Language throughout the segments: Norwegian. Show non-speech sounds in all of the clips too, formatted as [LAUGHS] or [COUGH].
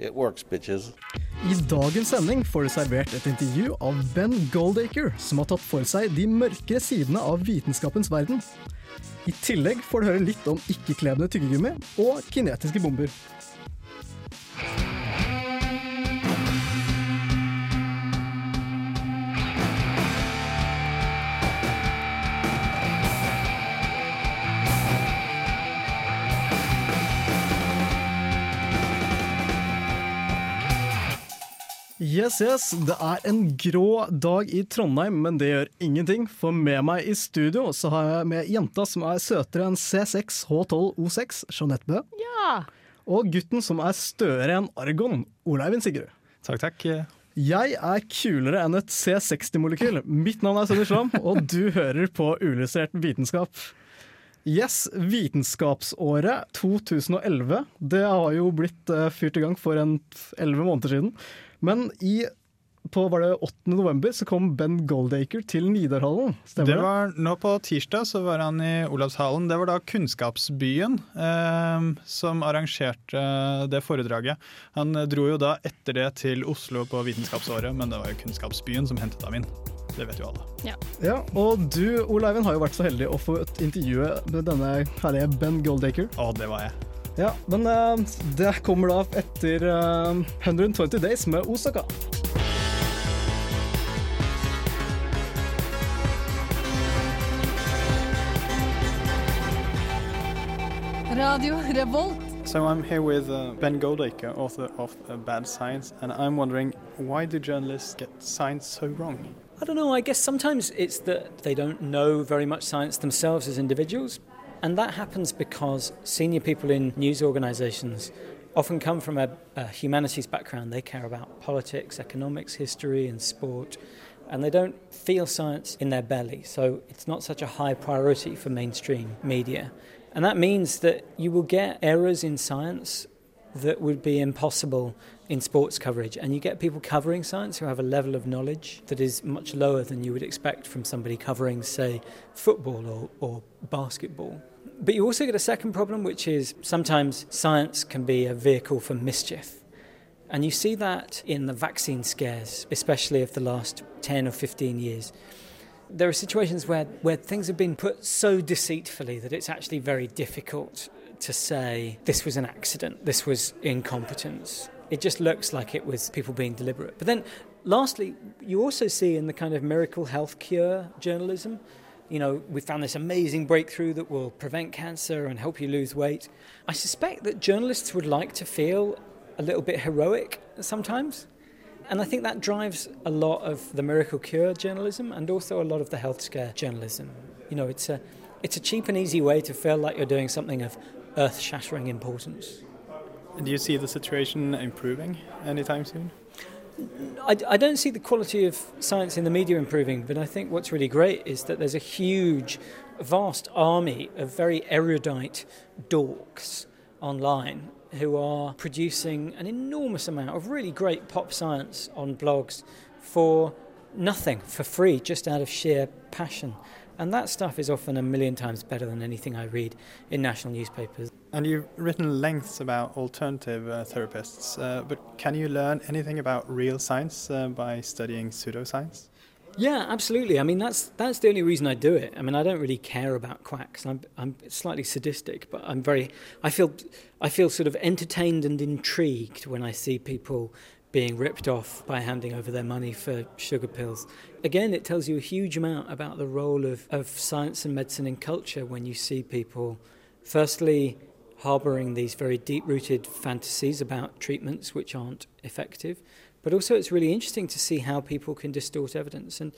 it works, bitches. I dagens sending får du servert et intervju av Ben Goldacre, som har tatt for seg de mørkere sidene av vitenskapens verden. I tillegg får du høre litt om ikke-klebende tyggegummi og kinetiske bomber. Yes, yes, det er en grå dag i Trondheim, men det gjør ingenting. For med meg i studio så har jeg med jenta som er søtere enn C6 H12O6, Jeanette Bø. Ja. Og gutten som er større enn Argon, Oleivind Sigrud. Takk, takk. Jeg er kulere enn et C60-molekyl. Mitt navn er Sønner Slam, og du hører på Uillustrert vitenskap. Yes, vitenskapsåret 2011. Det har jo blitt eh, fyrt i gang for en elleve måneder siden. Men i, på var det 8. november så kom Ben Goldacre til Nidarhallen. Stemmer Det det? var Nå på tirsdag så var han i Olavshallen. Det var da Kunnskapsbyen eh, som arrangerte det foredraget. Han eh, dro jo da etter det til Oslo på Vitenskapsåret, men det var jo Kunnskapsbyen som hentet ham inn. Det vet jo alle. Ja, og du, Oleivind, har jo vært så heldig å få et intervjue med denne herlige Ben Goldacre. Å, det var jeg. Ja, men eh, det kommer da etter eh, 120 Days med Osaka. Radio Revolt. So I'm here with uh, Ben Goldacre, author of uh, Bad Science, and I'm wondering why do journalists get science so wrong? I don't know. I guess sometimes it's that they don't know very much science themselves as individuals. And that happens because senior people in news organizations often come from a, a humanities background. They care about politics, economics, history, and sport. And they don't feel science in their belly. So it's not such a high priority for mainstream media. And that means that you will get errors in science that would be impossible in sports coverage. And you get people covering science who have a level of knowledge that is much lower than you would expect from somebody covering, say, football or, or basketball. But you also get a second problem, which is sometimes science can be a vehicle for mischief. And you see that in the vaccine scares, especially of the last 10 or 15 years. There are situations where, where things have been put so deceitfully that it's actually very difficult to say this was an accident, this was incompetence. It just looks like it was people being deliberate. But then, lastly, you also see in the kind of miracle health cure journalism, you know, we found this amazing breakthrough that will prevent cancer and help you lose weight. I suspect that journalists would like to feel a little bit heroic sometimes. And I think that drives a lot of the miracle cure journalism and also a lot of the health scare journalism. You know, it's a, it's a cheap and easy way to feel like you're doing something of earth shattering importance. And do you see the situation improving anytime soon? I, I don't see the quality of science in the media improving, but I think what's really great is that there's a huge, vast army of very erudite dorks online who are producing an enormous amount of really great pop science on blogs for nothing, for free, just out of sheer passion. And that stuff is often a million times better than anything I read in national newspapers. And you've written lengths about alternative uh, therapists, uh, but can you learn anything about real science uh, by studying pseudoscience? Yeah, absolutely. I mean, that's that's the only reason I do it. I mean, I don't really care about quacks. I'm I'm slightly sadistic, but I'm very. I feel I feel sort of entertained and intrigued when I see people being ripped off by handing over their money for sugar pills. Again, it tells you a huge amount about the role of, of science and medicine in culture when you see people, firstly, harbouring these very deep rooted fantasies about treatments which aren't effective. But also, it's really interesting to see how people can distort evidence and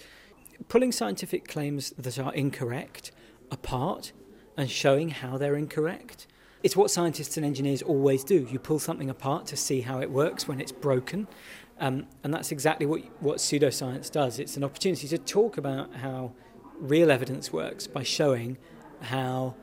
pulling scientific claims that are incorrect apart and showing how they're incorrect. It's what scientists and engineers always do. You pull something apart to see how it works when it's broken. Um, and that's exactly what, what pseudoscience does. It's an opportunity to talk about how real evidence works by showing how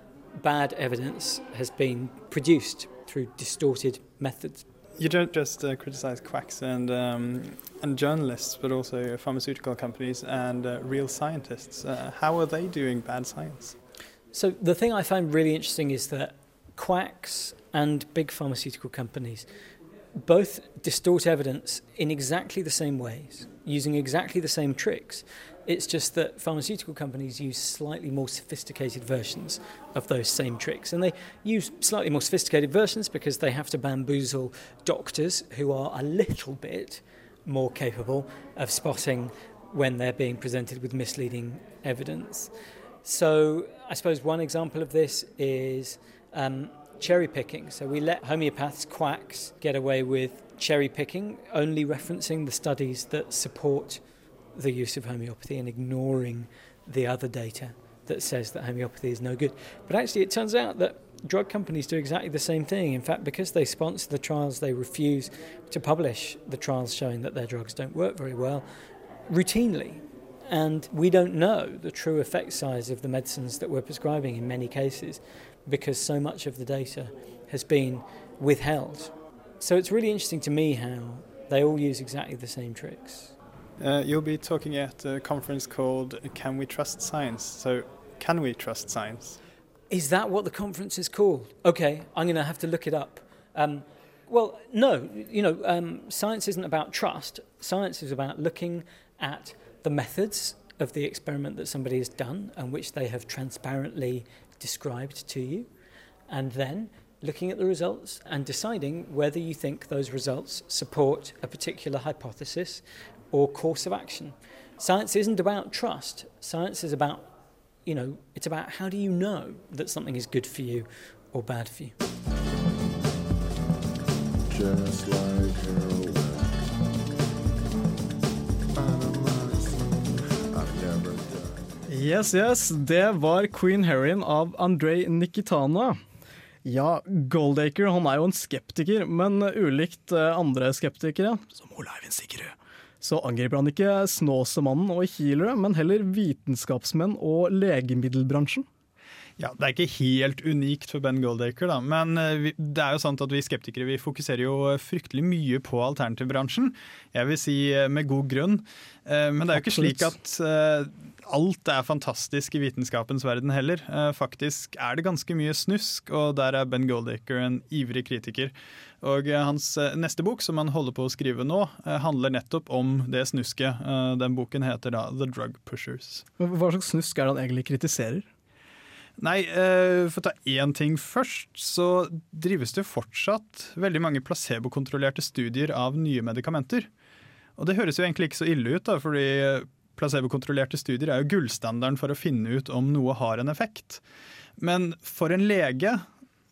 bad evidence has been produced through distorted methods. You don't just uh, criticize quacks and um, and journalists, but also pharmaceutical companies and uh, real scientists. Uh, how are they doing bad science? So the thing I find really interesting is that quacks and big pharmaceutical companies both distort evidence in exactly the same ways, using exactly the same tricks. It's just that pharmaceutical companies use slightly more sophisticated versions of those same tricks. And they use slightly more sophisticated versions because they have to bamboozle doctors who are a little bit more capable of spotting when they're being presented with misleading evidence. So, I suppose one example of this is um, cherry picking. So, we let homeopaths, quacks, get away with cherry picking, only referencing the studies that support the use of homeopathy and ignoring the other data that says that homeopathy is no good. But actually, it turns out that drug companies do exactly the same thing. In fact, because they sponsor the trials, they refuse to publish the trials showing that their drugs don't work very well routinely. And we don't know the true effect size of the medicines that we're prescribing in many cases because so much of the data has been withheld. So it's really interesting to me how they all use exactly the same tricks. Uh, you'll be talking at a conference called Can We Trust Science? So, can we trust science? Is that what the conference is called? Okay, I'm going to have to look it up. Um, well, no, you know, um, science isn't about trust. Science is about looking at the methods of the experiment that somebody has done and which they have transparently described to you, and then looking at the results and deciding whether you think those results support a particular hypothesis or course of action. Science isn't about trust. Science is about, you know, it's about how do you know that something is good for you or bad for you. Yes, yes, det var Queen Heroin av Andrej Nikitana. Ja, Goldacre han er jo en skeptiker, men ulikt eh, andre skeptikere, som Ole Eivind Sigrud, så angriper han ikke Snåsemannen og healere, men heller vitenskapsmenn og legemiddelbransjen. Ja, Det er ikke helt unikt for Ben Goldacre, da. men eh, det er jo sant at vi skeptikere vi fokuserer jo fryktelig mye på alternativbransjen. Jeg vil si eh, med god grunn. Eh, Men det er jo ikke slik at eh, alt er fantastisk i vitenskapens verden heller. Eh, Faktisk er det ganske mye snusk, og der er Ben Goldacre en ivrig kritiker. Og eh, hans eh, neste bok, som han holder på å skrive nå, handler nettopp om det snusket. Den boken heter da The Drug Pushers. Hva slags snusk er det han egentlig kritiserer? Nei, for å ta én ting først, så drives det fortsatt veldig mange placebokontrollerte studier av nye medikamenter. Og det høres jo egentlig ikke så ille ut, da, fordi placebokontrollerte studier er jo gullstandarden for å finne ut om noe har en effekt. Men for en lege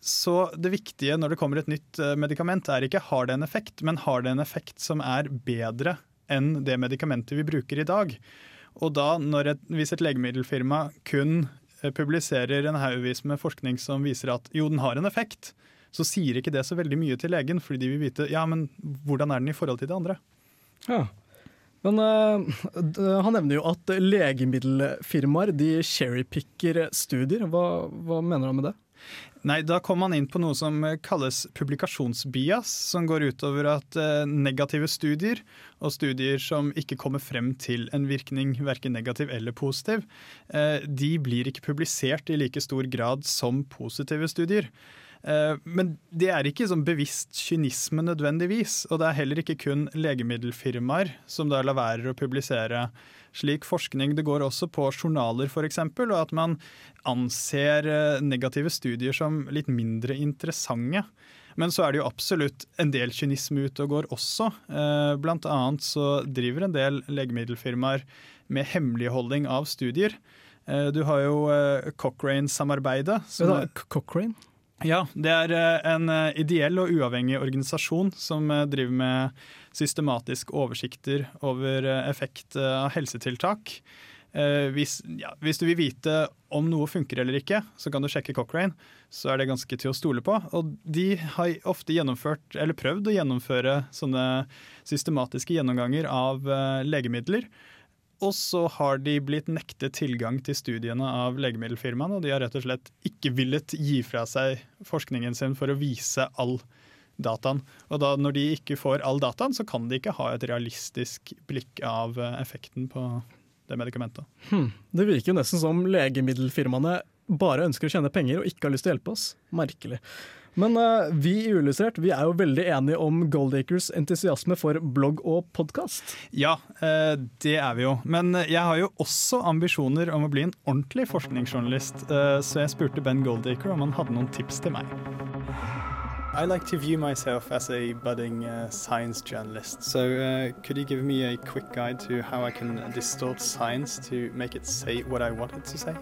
så det viktige når det kommer et nytt eh, medikament, er ikke har det en effekt, men har det en effekt som er bedre enn det medikamentet vi bruker i dag. Og da, et, hvis et legemiddelfirma kun eh, publiserer en haugvis med forskning som viser at jo, den har en effekt, så sier ikke det så veldig mye til legen, fordi de vil vite ja, men hvordan er den i forhold til det andre. Ja. Men uh, han nevner jo at legemiddelfirmaer de cherrypicker studier. Hva, hva mener han med det? Nei, da kommer man inn på noe som kalles publikasjonsbias, som går utover at uh, negative studier, og studier som ikke kommer frem til en virkning, verken negativ eller positiv, uh, de blir ikke publisert i like stor grad som positive studier. Eh, Men det er ikke sånn bevisst kynisme nødvendigvis, og det er heller ikke kun legemiddelfirmaer som da lar være å publisere slik forskning. Det går også på journaler f.eks., og at man anser eh, negative studier som litt mindre interessante. Men så er det jo absolutt en del kynisme ute og går også. Eh, Blant annet så driver en del legemiddelfirmaer med hemmeligholding av studier. Du har jo Cochrane-samarbeidet. Cochrane? Ja, det er eh, en eh, ideell og uavhengig organisasjon som eh, driver med systematiske oversikter over effekt av helsetiltak. hvis, ja, hvis du vil vite om noe funker eller ikke, så kan du sjekke Cochrane. Så er det ganske til å stole på. Og de har ofte gjennomført, eller prøvd å gjennomføre sånne systematiske gjennomganger av legemidler. Og så har de blitt nektet tilgang til studiene av legemiddelfirmaene, og de har rett og slett ikke villet gi fra seg forskningen sin for å vise all dataen. Og da når de ikke får all dataen, så kan de ikke ha et realistisk blikk av eh, effekten på det medikamentet. Hm. Det virker jo nesten som legemiddelfirmaene bare ønsker å tjene penger og ikke har lyst til å hjelpe oss. Merkelig. Men uh, vi i Uillustrert vi er jo veldig enige om Goldacres entusiasme for blogg og podkast. Ja, uh, det er vi jo. Men jeg har jo også ambisjoner om å bli en ordentlig forskningsjournalist, uh, så jeg spurte Ben Goldacre om han hadde noen tips til meg. I like to view myself as a budding uh, science journalist. So, uh, could you give me a quick guide to how I can distort science to make it say what I want it to say?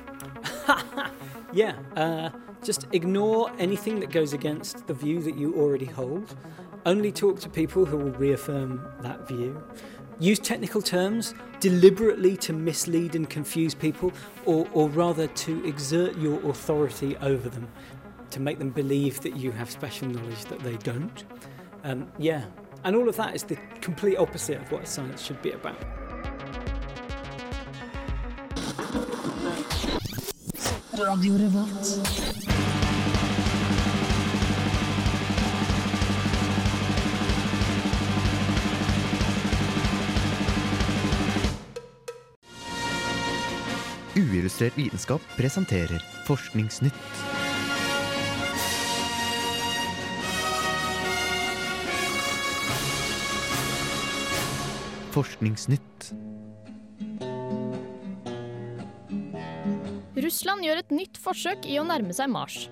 [LAUGHS] Yeah, uh, just ignore anything that goes against the view that you already hold. Only talk to people who will reaffirm that view. Use technical terms deliberately to mislead and confuse people, or, or rather to exert your authority over them, to make them believe that you have special knowledge that they don't. Um, yeah, and all of that is the complete opposite of what science should be about. Radio Revolt. Uillustrert vitenskap presenterer Forskningsnytt. Forskningsnytt. Russland gjør et nytt forsøk i å nærme seg Mars.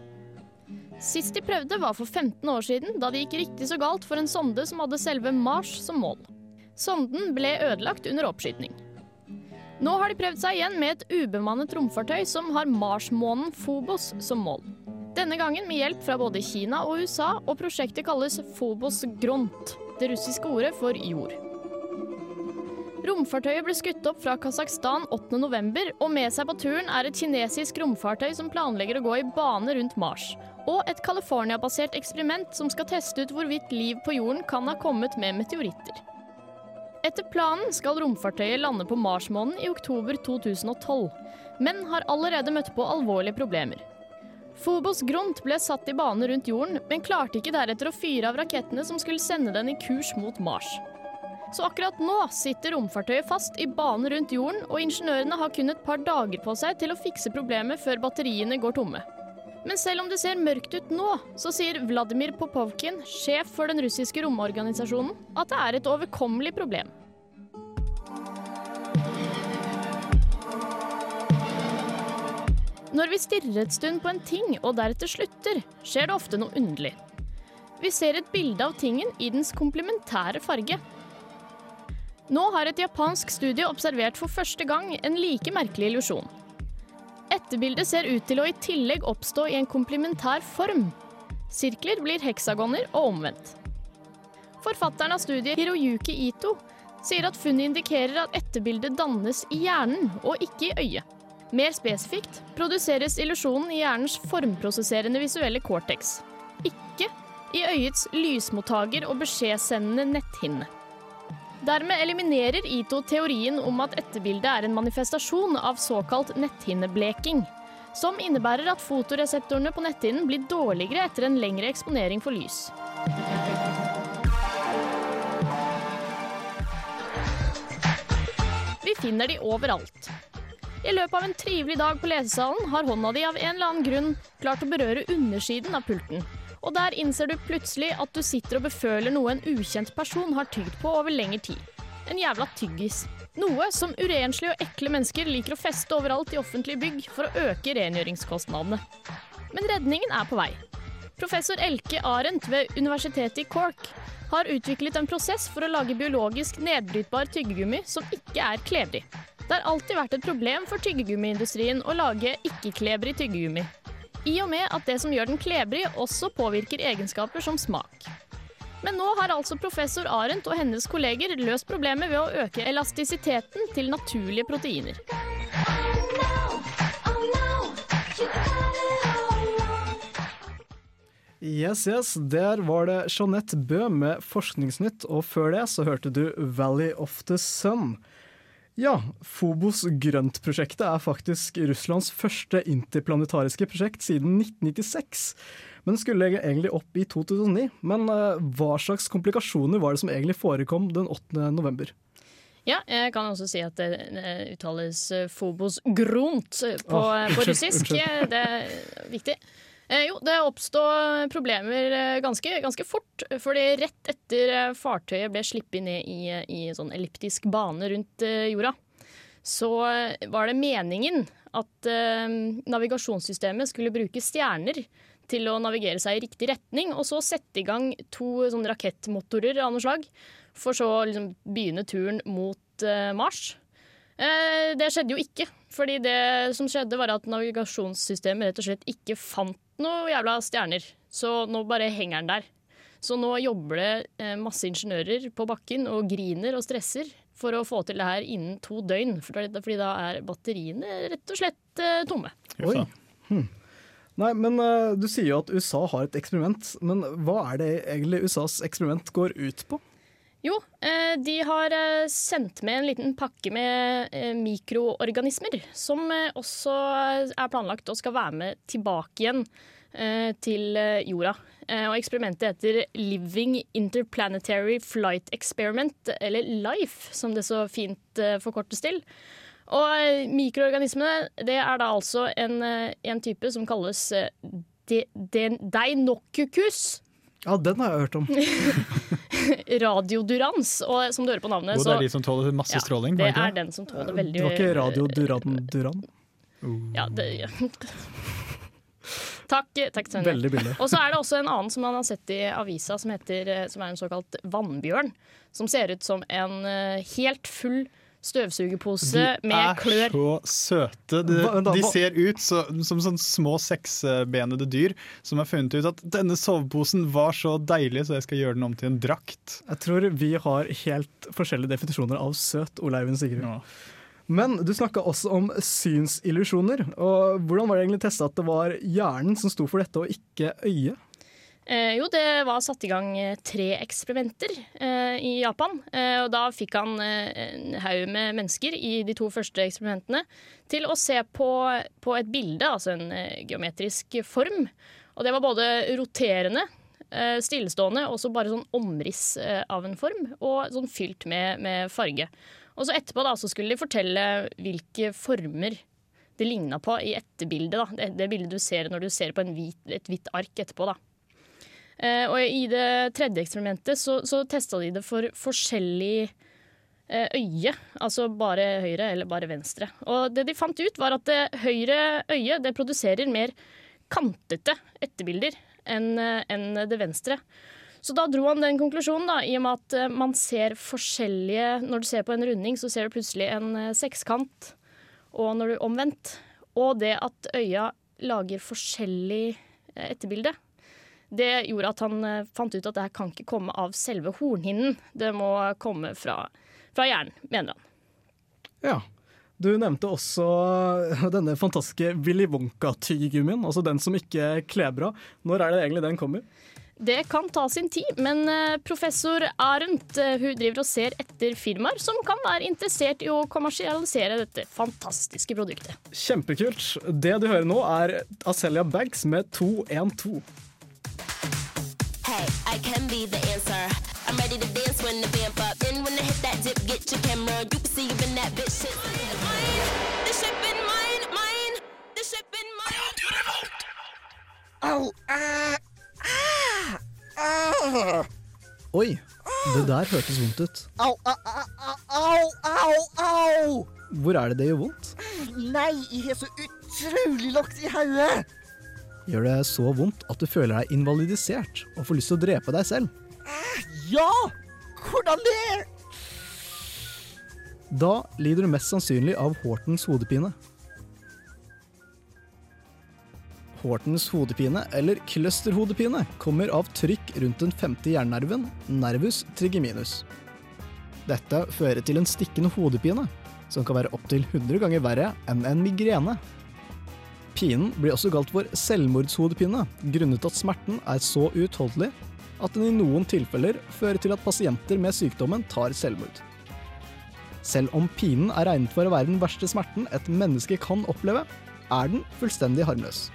Sist de prøvde var for 15 år siden, da det gikk riktig så galt for en sonde som hadde selve Mars som mål. Sonden ble ødelagt under oppskyting. Nå har de prøvd seg igjen med et ubemannet romfartøy som har Mars-månen Phobos som mål. Denne gangen med hjelp fra både Kina og USA, og prosjektet kalles Phobos Gront, det russiske ordet for jord. Romfartøyet ble skutt opp fra Kasakhstan 8.11, og med seg på turen er et kinesisk romfartøy som planlegger å gå i bane rundt Mars, og et California-basert eksperiment som skal teste ut hvorvidt liv på jorden kan ha kommet med meteoritter. Etter planen skal romfartøyet lande på Marsmånen i oktober 2012, men har allerede møtt på alvorlige problemer. Phobos Grunt ble satt i bane rundt jorden, men klarte ikke deretter å fyre av rakettene som skulle sende den i kurs mot Mars. Så akkurat nå sitter romfartøyet fast i banen rundt jorden, og ingeniørene har kun et par dager på seg til å fikse problemet før batteriene går tomme. Men selv om det ser mørkt ut nå, så sier Vladimir Popovkin, sjef for den russiske romorganisasjonen, at det er et overkommelig problem. Når vi stirrer et stund på en ting og deretter slutter, skjer det ofte noe underlig. Vi ser et bilde av tingen i dens komplementære farge. Nå har et japansk studie observert for første gang en like merkelig illusjon. Etterbildet ser ut til å i tillegg oppstå i en komplementær form. Sirkler blir heksagoner og omvendt. Forfatteren av studiet, Hiroyuki Ito, sier at funnet indikerer at etterbildet dannes i hjernen og ikke i øyet. Mer spesifikt produseres illusjonen i hjernens formprosesserende visuelle cortex, ikke i øyets lysmottaker og beskjedsendende netthinne. Dermed eliminerer Ito teorien om at etterbildet er en manifestasjon av såkalt netthinnebleking, som innebærer at fotoreseptorene på netthinnen blir dårligere etter en lengre eksponering for lys. Vi finner de overalt. I løpet av en trivelig dag på lesesalen har hånda di av en eller annen grunn klart å berøre undersiden av pulten. Og der innser du plutselig at du sitter og beføler noe en ukjent person har tygd på over lengre tid. En jævla tyggis. Noe som urenslige og ekle mennesker liker å feste overalt i offentlige bygg for å øke rengjøringskostnadene. Men redningen er på vei. Professor Elke Arendt ved Universitetet i Cork har utviklet en prosess for å lage biologisk nedbrytbar tyggegummi som ikke er klebrig. Det har alltid vært et problem for tyggegummiindustrien å lage ikke-klebrig tyggegummi i og med at det som gjør den klebrig, også påvirker egenskaper som smak. Men nå har altså professor Arendt og hennes kolleger løst problemet ved å øke elastisiteten til naturlige proteiner. Yes, yes, der var det Jeanette Bø med Forskningsnytt, og før det så hørte du Valley of the Sun. Ja, Phobos grønt-prosjektet er faktisk Russlands første interplanetariske prosjekt siden 1996. Men skulle egentlig opp i 2009. Men eh, hva slags komplikasjoner var det som egentlig forekom den 8. november? Ja, jeg kan også si at det eh, uttales eh, Phobos grunt eh, på, oh, på russisk. unnskyld. Det er viktig. Eh, jo, det oppstod problemer eh, ganske, ganske fort. Fordi rett etter eh, fartøyet ble sluppet ned i, i sånn elliptisk bane rundt eh, jorda, så var det meningen at eh, navigasjonssystemet skulle bruke stjerner til å navigere seg i riktig retning, og så sette i gang to sånn rakettmotorer av noe slag, for så å liksom begynne turen mot eh, Mars. Det skjedde jo ikke, fordi det som skjedde var at navigasjonssystemet rett og slett ikke fant noe jævla stjerner. Så nå bare henger den der. Så nå jobber det eh, masse ingeniører på bakken og griner og stresser for å få til det her innen to døgn. Fordi da er batteriene rett og slett eh, tomme. Oi. Hm. Nei, men eh, Du sier jo at USA har et eksperiment, men hva er det egentlig USAs eksperiment går ut på? Jo, eh, de har eh, sendt med en liten pakke med eh, mikroorganismer, som også er planlagt og skal være med tilbake igjen til jorda. Og eksperimentet heter Living Interplanetary Flight Experiment, eller LIFE, som det så fint forkortes til. Og mikroorganismene, det er da altså en, en type som kalles de, de, Deinocucus Ja, den har jeg hørt om. [LAUGHS] radiodurans. Og som du hører på navnet, så, det er de som tåler masse Ja, stråling. Det er den som tåler veldig Det var ikke Radio Duran Duran? Ja, det, ja. [LAUGHS] Takk, takk. Veldig billig. Og så er det også en annen som man har sett i avisa, som, heter, eh, som er en såkalt vannbjørn. Som ser ut som en eh, helt full støvsugerpose med klør. De er så søte. De, de ser ut så, som sånn små seksbenede dyr som har funnet ut at denne soveposen var så deilig, så jeg skal gjøre den om til en drakt. Jeg tror vi har helt forskjellige definisjoner av søt, Ole Eivind Ja. Men du snakka også om synsillusjoner. Og hvordan var det egentlig testa at det var hjernen som sto for dette, og ikke øyet? Eh, jo, det var satt i gang eh, tre eksperimenter eh, i Japan. Eh, og da fikk han eh, en haug med mennesker i de to første eksperimentene til å se på, på et bilde, altså en eh, geometrisk form. Og det var både roterende, stillestående og så bare sånn omriss av en form, og sånn fylt med, med farge. Og så etterpå da, så skulle de fortelle hvilke former det ligna på i etterbildet. da. Det, det bildet du ser når du ser på hvit, et hvitt ark etterpå. da. Eh, og i det tredje eksperimentet så, så testa de det for forskjellig eh, øye. Altså bare høyre eller bare venstre. Og det de fant ut, var at det høyre øye det produserer mer kantete etterbilder enn en det venstre. Så da dro han den konklusjonen, da, i og med at eh, man ser forskjellige Når du ser på en runding, så ser du plutselig en eh, sekskant, og når du omvendt. Og det at øya lager forskjellig eh, etterbilde, det gjorde at han eh, fant ut at det her kan ikke komme av selve hornhinnen. Det må komme fra, fra hjernen, mener han. Ja. Du nevnte også denne fantastiske Willy Wonka-tyggegummien, altså den som ikke kler bra. Når er det egentlig den kommer? Det kan ta sin tid, men eh, professor Arendt eh, hun driver og ser etter firmaer som kan være interessert i å kommersialisere dette fantastiske produktet. Kjempekult. Det du hører nå, er Acelia Bags med 212. I can be the answer. I'm ready to dance when the vamp up. Then when I hit that dip, get your camera. You can see you been that bitch shit. Mine, the ship in mine, mine, the ship in mine. Au! Ah, ah, ah. Oi, det der hørtes vondt ut. Au, au, au, au, au, au! Hvor er det det gjør vondt? Nei, jeg har så utrolig lagt i hodet! Gjør det så vondt at du føler deg invalidisert og får lyst til å drepe deg selv? Ja! Hvordan det? Da lider du mest sannsynlig av Hortens hodepine. Hortens hodepine, eller clusterhodepine, kommer av trykk rundt den femte hjernenerven, nervus trigeminus. Dette fører til en stikkende hodepine, som kan være opptil 100 ganger verre enn en migrene. Pinen blir også kalt for selvmordshodepine, grunnet at smerten er så uutholdelig at den i noen tilfeller fører til at pasienter med sykdommen tar selvmord. Selv om pinen er regnet for å være den verste smerten et menneske kan oppleve, er den fullstendig harmløs.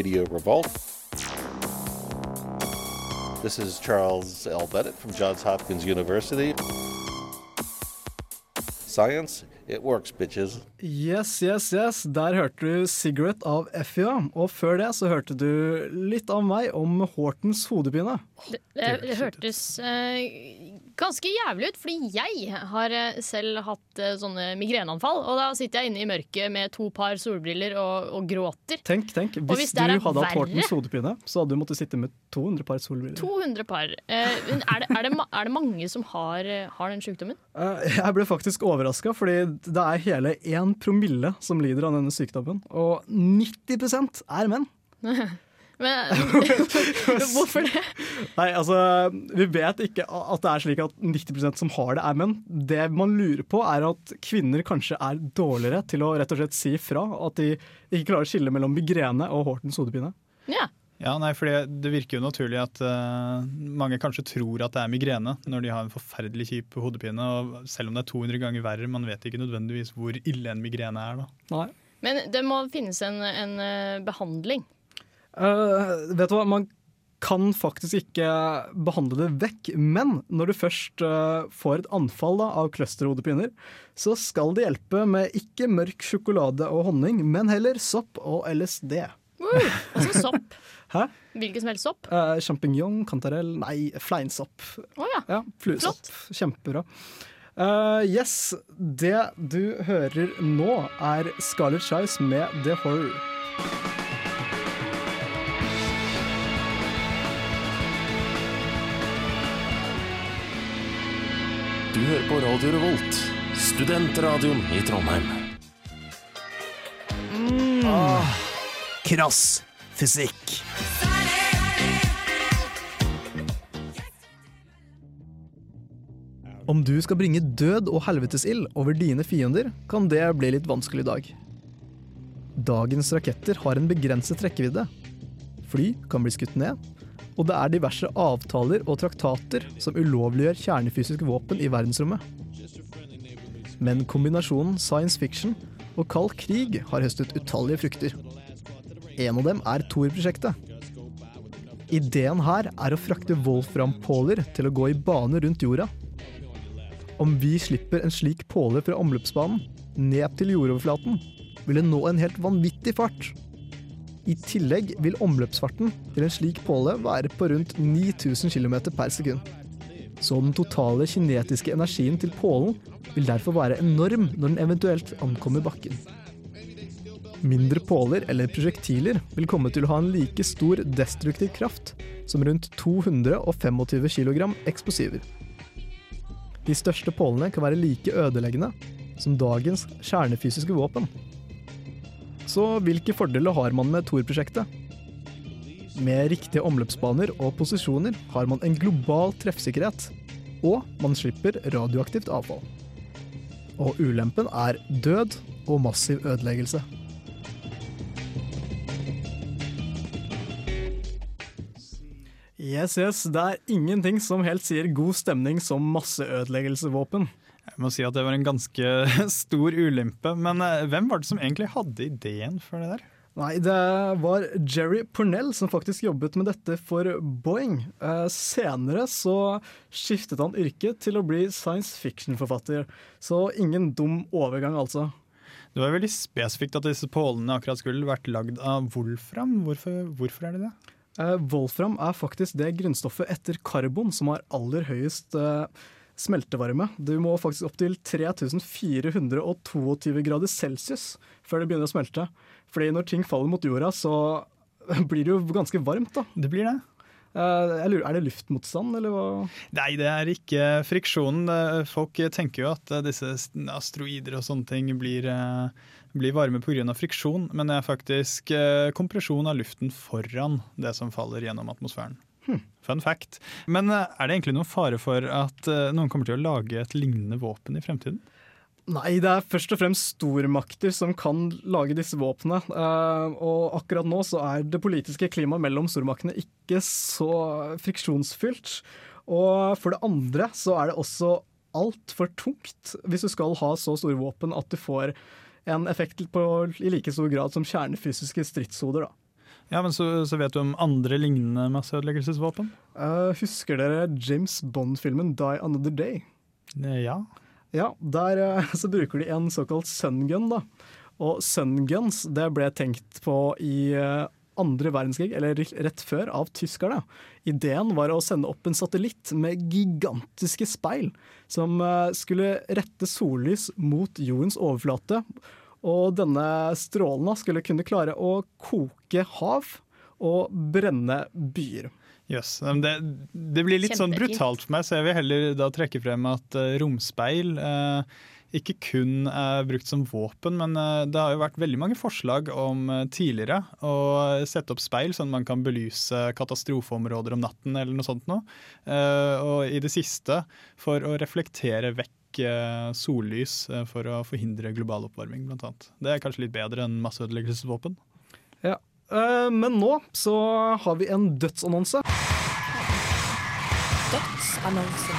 Radio Revolt. This is Charles L. Bennett from Johns Hopkins University. Science, it works, bitches. Yes, yes, yes. Der hørte du 'Cigarette' av Effia. og før det så hørte du litt av meg om Hortens hodepine. Det, det, det hørtes uh, ganske jævlig ut, fordi jeg har eh, selv hatt uh, sånne migreneanfall. Og da sitter jeg inne i mørket med to par solbriller og, og gråter. Tenk, tenk, hvis, hvis du hadde hatt Hortens hodepine, så hadde du måttet sitte med 200 par solbriller. 200 par. Eh, er, det, er, det, er det mange som har, eh, har den sykdommen? Eh, Jeg ble faktisk overraska, fordi det er hele 1 promille som lider av denne sykdommen. Og 90% er menn. [LAUGHS] Men, [LAUGHS] hvorfor det? Nei, altså, Vi vet ikke at det er slik at 90% som har det, er menn. Det man lurer på, er at kvinner kanskje er dårligere til å rett og slett si ifra. At de ikke klarer å skille mellom migrene og Hortens hodepine. Ja. Ja, nei, for det virker jo naturlig at uh, mange kanskje tror at det er migrene når de har en forferdelig kjip hodepine. og Selv om det er 200 ganger verre, man vet ikke nødvendigvis hvor ille en migrene er. da. Nei. Men det må finnes en, en eh, behandling. Uh, vet du hva, man kan faktisk ikke behandle det vekk, men når du først uh, får et anfall da, av clusterhodepiner, så skal det hjelpe med ikke mørk sjokolade og honning, men heller sopp og LSD. Uh, Altså sopp. [LAUGHS] Hæ? Hvilken som helst sopp. Uh, Sjampinjong, kantarell, nei, fleinsopp. Oh, ja. Ja, Fluesopp. Kjempebra. Uh, yes, det du hører nå er Scarlett Shice med The Horror. Du hører på Radio Revolt, studentradioen i Trondheim. Ah, krass fysikk. Om du skal bringe død og helvetesild over dine fiender, kan det bli litt vanskelig i dag. Dagens raketter har en begrenset rekkevidde. Fly kan bli skutt ned, og det er diverse avtaler og traktater som ulovliggjør kjernefysiske våpen i verdensrommet. Men kombinasjonen science fiction og kald krig har høstet utallige frukter. En av dem er Thor-prosjektet. Ideen her er å frakte Wolfram-påler til å gå i bane rundt jorda. Om vi slipper en slik påle fra omløpsbanen ned til jordoverflaten, vil det nå en helt vanvittig fart. I tillegg vil omløpsfarten til en slik påle være på rundt 9000 km per sekund. Så den totale kinetiske energien til pålen vil derfor være enorm når den eventuelt ankommer bakken. Mindre påler eller prosjektiler vil komme til å ha en like stor destruktiv kraft som rundt 225 kg eksplosiver. De største pålene kan være like ødeleggende som dagens kjernefysiske våpen. Så hvilke fordeler har man med Thor-prosjektet? Med riktige omløpsbaner og posisjoner har man en global treffsikkerhet, og man slipper radioaktivt avfall. Og ulempen er død og massiv ødeleggelse. Yes, yes, det er ingenting som helt sier god stemning som masseødeleggelsevåpen. Jeg må si at det var en ganske [LAUGHS] stor ulempe. Men eh, hvem var det som egentlig hadde ideen for det der? Nei, det var Jerry Pornell som faktisk jobbet med dette for Boeing. Eh, senere så skiftet han yrke til å bli science fiction-forfatter. Så ingen dum overgang, altså. Det var veldig spesifikt at disse pålene akkurat skulle vært lagd av wolfram. Hvorfor, hvorfor er det det? Eh, Wolfram er faktisk det grunnstoffet etter karbon som har aller høyest eh, smeltevarme. Du må faktisk opp til 3422 grader celsius før det begynner å smelte. Fordi når ting faller mot jorda, så [LAUGHS] blir det jo ganske varmt. da. Det blir det. Eh, jeg lurer, Er det luftmotstand, eller hva? Nei, det er ikke friksjonen. Folk tenker jo at disse asteroider og sånne ting blir, eh, blir varme pga. friksjon, men det er faktisk eh, kompresjon av luften foran det som faller gjennom atmosfæren. Fun fact. Men eh, er det egentlig noen fare for at eh, noen kommer til å lage et lignende våpen i fremtiden? Nei, det er først og fremst stormakter som kan lage disse våpnene. Eh, og akkurat nå så er det politiske klimaet mellom stormaktene ikke så friksjonsfylt. Og for det andre så er det også altfor tungt hvis du skal ha så store våpen at du får en effekt på, i like stor grad som kjernefysiske stridshoder. da. Ja, men så, så vet du om andre lignende masseødeleggelsesvåpen? Uh, husker dere James Bond-filmen 'Die Another Day'? Eh, Ja. Ja, der uh, [LAUGHS] så bruker de en såkalt sungun. da. Og sunguns det ble tenkt på i eh, andre verdenskrig, eller rett før, av tyskerne. Ideen var å sende opp en satellitt med gigantiske speil som eh, skulle rette sollys mot jordens overflate. Og denne strålen skulle kunne klare å koke hav og brenne byer. Men Det, det blir litt sånn brutalt for meg, så jeg vil heller da trekke frem at eh, romspeil eh, ikke kun er brukt som våpen, men eh, det har jo vært veldig mange forslag om eh, tidligere å sette opp speil sånn at man kan belyse katastrofeområder om natten eller noe sånt noe. Eh, og i det siste for å reflektere vekk sollys for å forhindre global oppvarming, blant annet. Det er kanskje litt bedre enn masseødeleggelsesvåpen. Ja. Eh, men nå så har vi en dødsannonse. Dødsannonsen.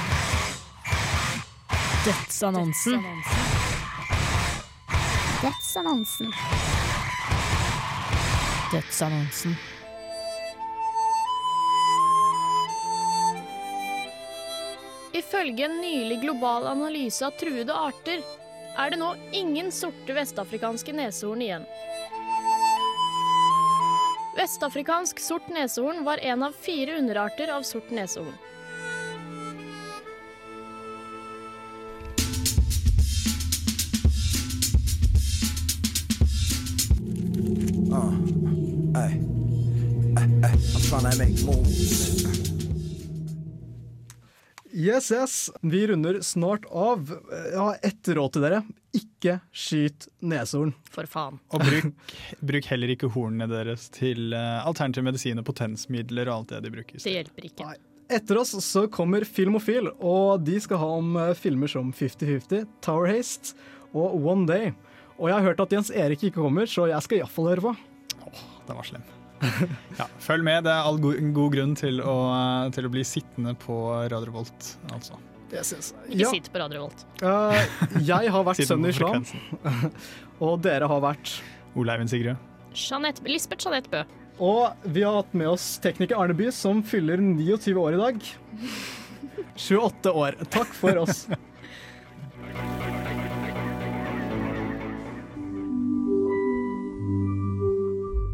Dødsannonsen. Dødsannonsen. Dødsannonsen. Ifølge en nylig global analyse av truede arter er det nå ingen sorte vestafrikanske neshorn igjen. Vestafrikansk sort neshorn var en av fire underarter av sort neshorn. Yes, yes. Vi runder snart av. Jeg har ett råd til dere. Ikke skyt neshorn. For faen. Og bruk, bruk heller ikke hornene deres til eh, alternativ medisin og potensmidler og alt det de bruker. Det hjelper ikke. Etter oss så kommer Filmofil, og de skal ha om eh, filmer som 50-50, Tower Haste og One Day. Og jeg har hørt at Jens Erik ikke kommer, så jeg skal iallfall høre på. Åh, Den var slem. [LAUGHS] Ja, følg med, det er all go god grunn til å, eh, til å bli sittende på Radio Revolt, altså. Yes, yes. Ikke Ja. sitt på Radio Revolt. Uh, jeg har vært sønn i islam, og dere har vært Ole Sigrid Sigrud. Jeanette, Lisbeth Jeanette Bø. Og vi har hatt med oss tekniker Arne Bye, som fyller 29 år i dag. [LAUGHS] 28 år. Takk for oss.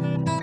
you